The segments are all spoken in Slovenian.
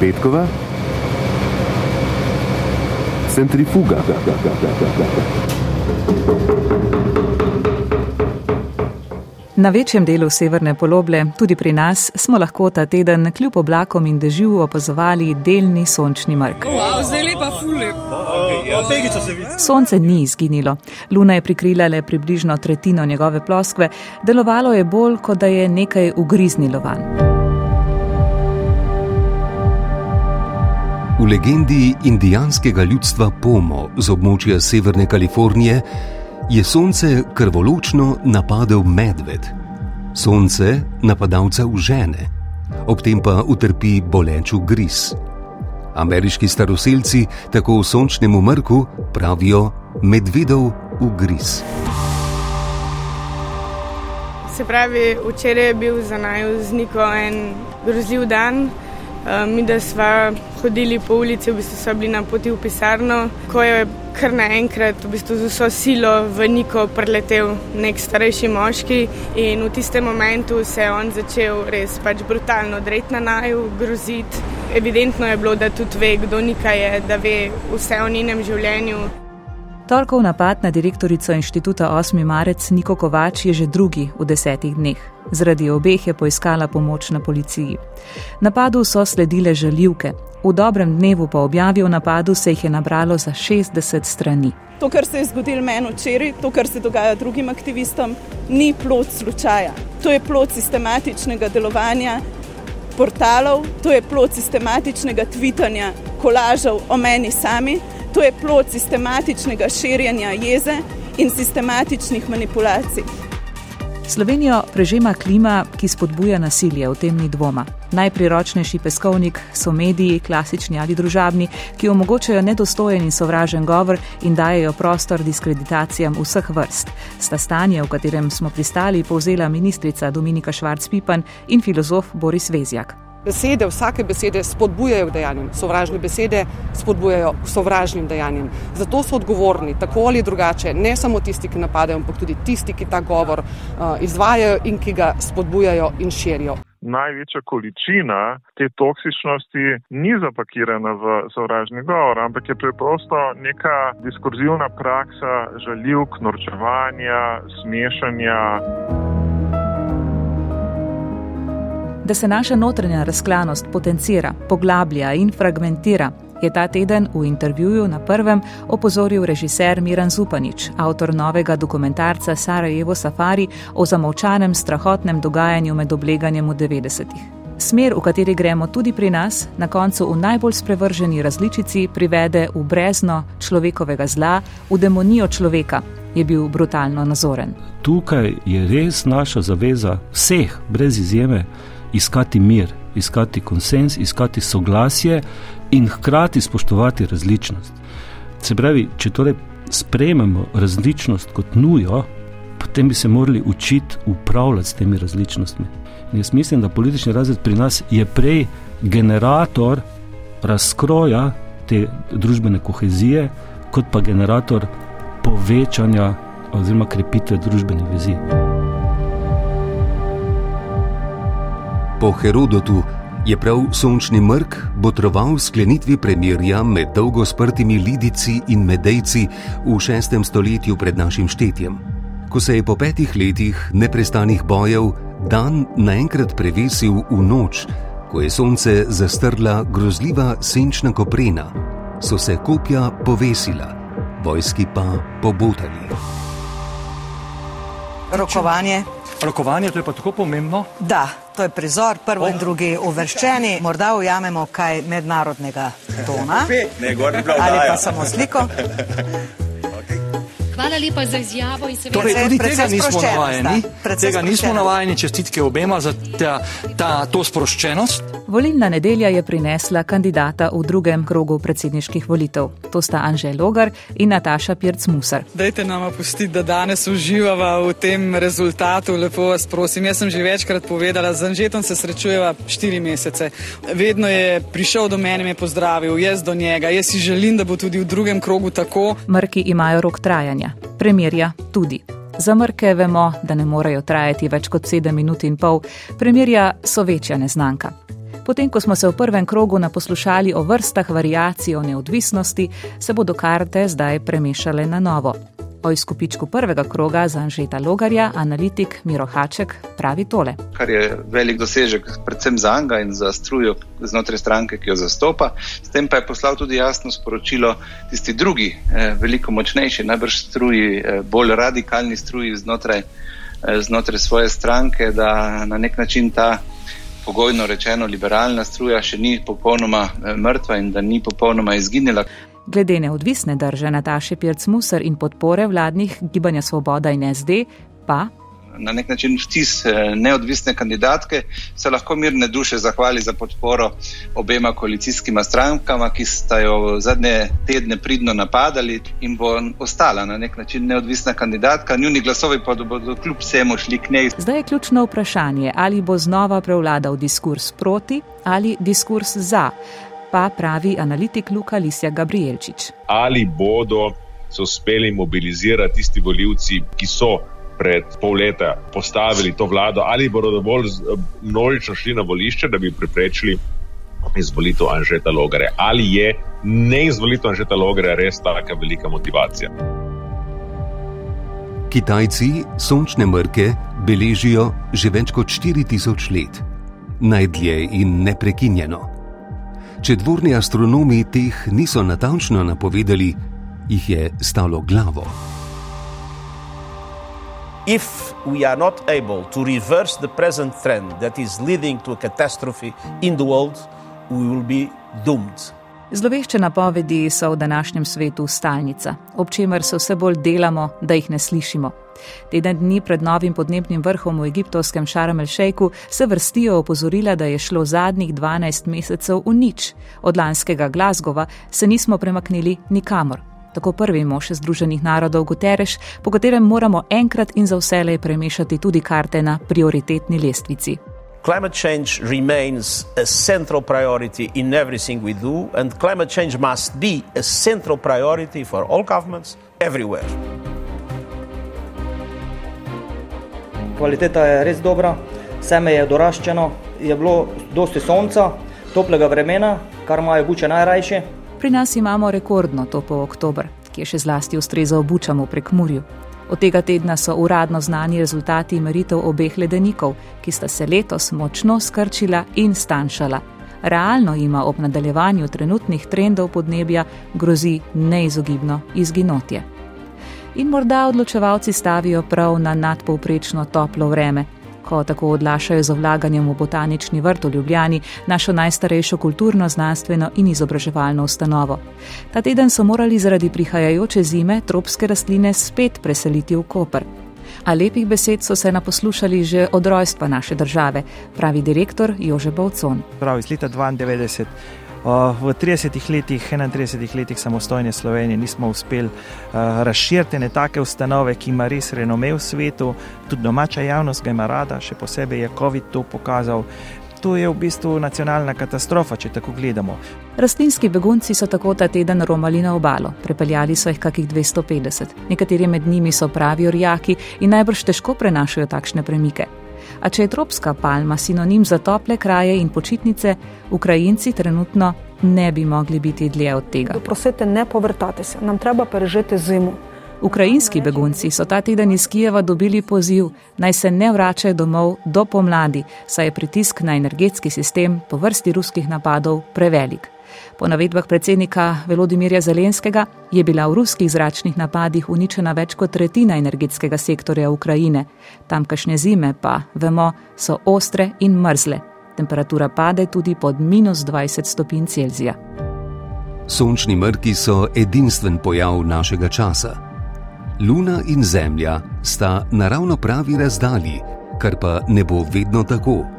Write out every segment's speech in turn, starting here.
Petkova, centrifuga. Na večjem delu severne poloble, tudi pri nas, smo lahko ta teden kljub oblakom in dežju opazovali delni sončni mrk. Sonce ni izginilo. Luna je prikrila le približno tretjino njegove ploskve, delovalo je bolj, kot da je nekaj ugriznilo van. V legendi indijanskega ljudstva Pomo z območja Severne Kalifornije je sonce krvoločno napadel medved. Sonce napadalca užene, ob tem pa utrpi boleč ugriz. Ameriški staroseljci tako v sončnemu mrku pravijo medvedov ugriz. Se pravi, včeraj je bil za naju z Niko en grozljiv dan. Uh, mi, da smo hodili po ulici, v bistvu so bili na poti v pisarno, ko je kar naenkrat v bistvu z vso silo v Niko preletel nek starejši moški in v tistem momentu se je on začel res pač brutalno dreti na naju, groziti. Evidentno je bilo, da tudi ve, kdo Nika je, da ve vse o njenem življenju. Torkov napad na direktorico inštituta 8. marec Niko Kovač je že drugi v desetih dneh. Zaradi obeh je poiskala pomoč na policiji. Napadu so sledile žaljivke. V dobrem dnevu po objavi o napadu se jih je nabralo za 60 strani. To, kar se je zgodilo meni včeraj, to, kar se dogaja drugim aktivistom, ni plot slučaja. To je plot sistematičnega delovanja portalov, to je plot sistematičnega tvitanja kolažev o meni sami, to je plot sistematičnega širjenja jeze in sistematičnih manipulacij. Slovenijo prežema klima, ki spodbuja nasilje, v tem ni dvoma. Najpriročnejši peskovnik so mediji, klasični ali družabni, ki omogočajo nedostojen in sovražen govor in dajo prostor diskreditacijam vseh vrst. Sta stanje, v katerem smo pristali, povzela ministrica Dominika Švarc-Pipan in filozof Boris Vezjak. Besede, vsake besede spodbujajo dejanjem, sovražne besede spodbujajo sovražnim dejanjem. Zato so odgovorni, tako ali drugače, ne samo tisti, ki napadajo, ampak tudi tisti, ki ta govor uh, izvajajo in ki ga spodbujajo in širijo. Največja količina te toksičnosti ni zapakirana v sovražni govor, ampak je preprosto neka diskurzivna praksa žaljivk, norčevanja, smešanja. Da se naša notranja razklanost potencira, poglablja in fragmentira, je ta teden v intervjuju na prvem opozoril režiser Miran Zupanič, avtor novega dokumentarca Sarajevo Safari o zamovčanem strahotnem dogajanju med obleganjem v 90-ih. Smer, v kateri gremo tudi pri nas, na koncu v najbolj sprevrženi različici privede v brezno človekovega zla, v demonijo človeka, je bil brutalno nazoren. Tukaj je res naša zaveza vseh, brez izjeme, iskati mir, iskati konsens, iskati soglasje in hkrati spoštovati različnost. Se pravi, če torej sprejmemo različnost kot nujo, potem bi se morali učiti upravljati s temi različnostmi. In jaz mislim, da politični razred pri nas je prej generator razkroja te družbene kohezije, kot pa generator povečanja oziroma krepitve družbenih vezi. Po Herodotu je prav sončni mrk botroval sklenitvi premirja med dolgo sprtimi lidici in medejci v šestem stoletju pred našim štetjem. Ko se je po petih letih neprestanih bojev dan naenkrat prevesil v noč, ko je sonce zastrla grozljiva senčna koprena, so se kopja povesila, vojski pa pobotali. Rokovanje. Rokovanje, to je pa tako pomembno. Da, to je prizor, prvo oh. in drugi uvrščeni. Morda ujamemo kaj mednarodnega tona. Ne, gor ne Ali pa samo sliko. Hvala lepa za izjavo. Torej, tudi tega nismo navajeni. Tega nismo navajeni. Čestitke obema za ta, ta, to sproščenost. Volilna nedelja je prinesla kandidata v drugem krogu predsedniških volitev. To sta Anže Logar in Nataša Pirc-Musar. Dajte nam pustiti, da danes uživava v tem rezultatu. Lepo vas prosim. Jaz sem že večkrat povedala, z Anžetom se srečujeva štiri mesece. Vedno je prišel do mene, me pozdravil, jaz do njega. Jaz si želim, da bo tudi v drugem krogu tako. Mrki imajo rok trajanja, premirja tudi. Za mrke vemo, da ne morejo trajati več kot sedem minut in pol, premirja so večja neznanka. Potem, ko smo se v prvem krogu naposlušali o vrstah variacij o neodvisnosti, se bodo karte zdaj premešale na novo. O izkupičku prvega kroga za Anžeta Logarja, analitik Miro Haček, pravi tole. Kar je velik dosežek, predvsem za Anga in za strujo znotraj stranke, ki jo zastopa. S tem pa je poslal tudi jasno sporočilo tisti drugi, eh, veliko močnejši, najbrž struji, eh, bolj radikalni struji znotraj, eh, znotraj svoje stranke, da na nek način ta pogojno rečeno liberalna struja še ni popolnoma mrtva in da ni popolnoma izginila. Glede neodvisne drže Nataše Pirc-Musar in podpore vladnih gibanja Svoboda in SD, pa. Na nek način vtis eh, neodvisne kandidatke se lahko mirne duše zahvali za podporo obema koalicijskima strankama, ki sta jo zadnje tedne pridno napadali in bo ostala na nek način neodvisna kandidatka. Njuni glasovi pa bodo kljub vsemu šli k njej. Zdaj je ključno vprašanje, ali bo znova prevladal diskurs proti ali diskurs za pa pravi analitik Luka Lisja Gabrielčič. Ali bodo se uspeli mobilizirati tisti voljivci, ki so pred pol leta postavili to vlado, ali bodo dovolj množično šli na volišče, da bi preprečili izvolitev Anžeta Logare. Ali je neizvolitev Anžeta Logare res taka velika motivacija? Kitajci sončne mrke beležijo že več kot 4000 let, najdlje in neprekinjeno. Če dvorni astronomi teh niso natančno napovedali, jih je stalo glavo. If we are not able to reverse the present trend that is leading to a catastrophe in the world, we will be doomed. Zlovešče napovedi so v današnjem svetu stalnica, ob čemer se vse bolj delamo, da jih ne slišimo. Teden dni pred novim podnebnim vrhom v egiptovskem Šarm el-Šejku se vrstijo opozorila, da je šlo zadnjih 12 mesecev v nič. Od lanskega Glasgova se nismo premaknili nikamor. Tako prvi mož Združenih narodov Guterres, po katerem moramo enkrat in za vselej premešati tudi karte na prioritetni lestvici. Climate change remains a central priority in everything we do, and climate change must be a central priority for all governments everywhere. kvaliteta je res dobra, seme je doraščeno, je bilo dosti sonca, toplega vremena, kar imajo buče najrajše. Pri nas imamo rekordno topo oktober, ki je še zlasti ustrezal bučam v prekmurju. Od tega tedna so uradno znani rezultati meritev obeh ledenikov, ki sta se letos močno skrčila in stanjšala. Realno ima ob nadaljevanju trenutnih trendov podnebja grozi neizogibno izginotje in morda odločevalci stavijo prav na nadpovprečno toplo vreme. Ko tako odlašajo z vlaganjem v botanični vrt v Ljubljani, našo najstarejšo kulturno, znanstveno in izobraževalno ustanovo. Ta teden so morali zaradi prihajajoče zime tropske rastline spet preseliti v Koper. A lepih besed so se naposlušali že od rojstva naše države, pravi direktor Jože Bovcon. Prav iz leta 92. V 30 letih, 31 letih samostojne Slovenije nismo uspeli razširiti ne take ustanove, ki ima res renome v svetu, tudi domača javnost ga ima rada, še posebej je COVID to pokazal. To je v bistvu nacionalna katastrofa, če tako gledamo. Rastlinski begunci so tako ta teden romali na obalo, prepeljali so jih kakih 250. Nekateri med njimi so pravi orjaki in najbrž težko prenašajo takšne premike. A če je tropska palma sinonim za tople kraje in počitnice, Ukrajinci trenutno ne bi mogli biti dlje od tega. Prosite, ne povrtate se, nam treba prežeti zimu. Ukrajinski begunci so ta teden iz Kijeva dobili poziv, naj se ne vračajo domov do pomladi, saj je pritisk na energetski sistem po vrsti ruskih napadov prevelik. Po navedbah predsednika Velodimirja Zelenskega je bila v ruskih zračnih napadih uničena več kot tretjina energetskega sektorja Ukrajine. Tamkajšnje zime pa, vemo, so ostre in mrzle. Temperatura pade tudi pod minus 20 stopinj Celzija. Sončni mrki so edinstven pojav našega časa. Luna in Zemlja sta naravno pravi razdalji, kar pa ne bo vedno tako.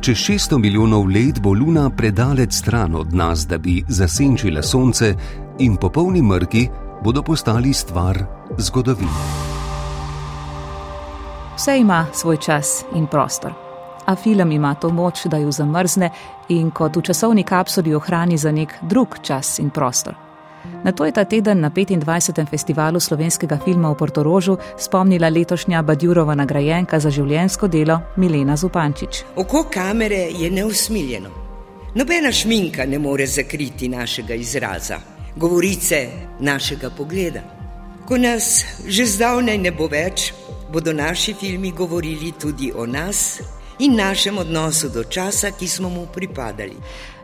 Čez 600 milijonov let bo Luna predaleč stran od nas, da bi zasenčila Sonce, in popolni mrki bodo postali stvar zgodovine. Vse ima svoj čas in prostor. A film ima to moč, da jo zamrzne in kot v časovni kapsuli ohrani za nek drug čas in prostor. Na to je ta teden na 25. festivalu slovenskega filma v Portorožu spomnila letošnja Badjurova nagrajenka za življensko delo Milena Zupančič. Oko kamere je neusmiljeno. Nobena šminka ne more zakriti našega izraza, govorice našega pogleda. Ko nas že zdavnaj ne bo več, bodo naši filmi govorili tudi o nas in našem odnosu do časa, ki smo mu pripadali.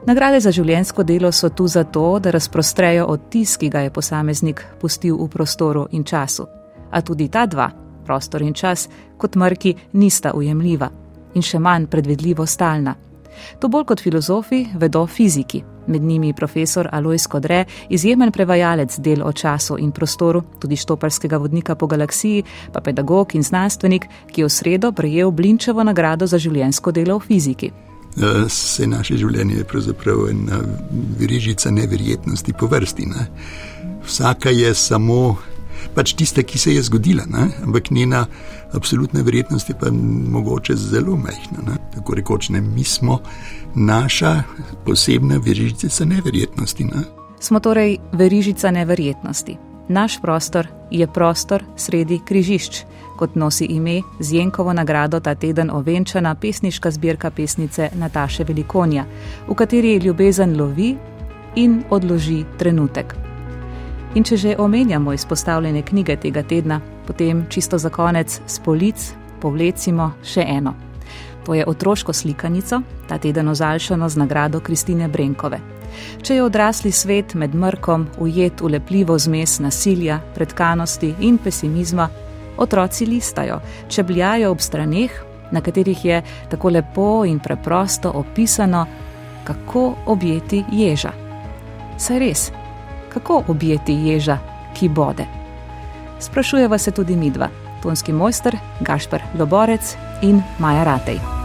Nagrade za življensko delo so tu zato, da razprostrejo odtis, ki ga je posameznik pustil v prostoru in času. A tudi ta dva, prostor in čas, kot mrki, nista ujemljiva in še manj predvidljivo stalna. To bolj kot filozofi vedo fiziki, med njimi profesor Alois Kodre, izjemen prevajalec del o času in prostoru, tudi štoparskega vodnika po galaksiji, pa pedagog in znanstvenik, ki je v sredo prejel Blinčevo nagrado za življensko delo v fiziki. Vse naše življenje je pravzaprav ena verižica neverjetnosti po vrsti. Ne? Vsaka je samo pač tista, ki se je zgodila, ne? ampak njena absolutna verjetnost je pa mogoče zelo majhna. Ne? Tako rekoč, ne, mi smo naša posebna verižica neverjetnosti. Ne? Smo torej verižica neverjetnosti. Naš prostor je prostor sredi križišč, kot nosi ime z Jenkovo nagrado ta teden ovenčana pesniška zbirka pesnice Nataše Velikonja, v kateri ljubezen lovi in odloži trenutek. In če že omenjamo izpostavljene knjige tega tedna, potem čisto za konec s polic povlecimo še eno. To je otroško slikanico, ta teden ozaljšano z nagrado Kristine Brenkove. Če je odrasli svet med mrkom ujet v lepljivo zmes nasilja, predkanosti in pesimizma, otroci listajo, če bljajo ob straneh, na katerih je tako lepo in preprosto opisano, kako objeti ježa. Saj res, kako objeti ježa, ki bode. Sprašujeva se tudi midva, tonski mojster Gašpr Loborec in Maja Ratej.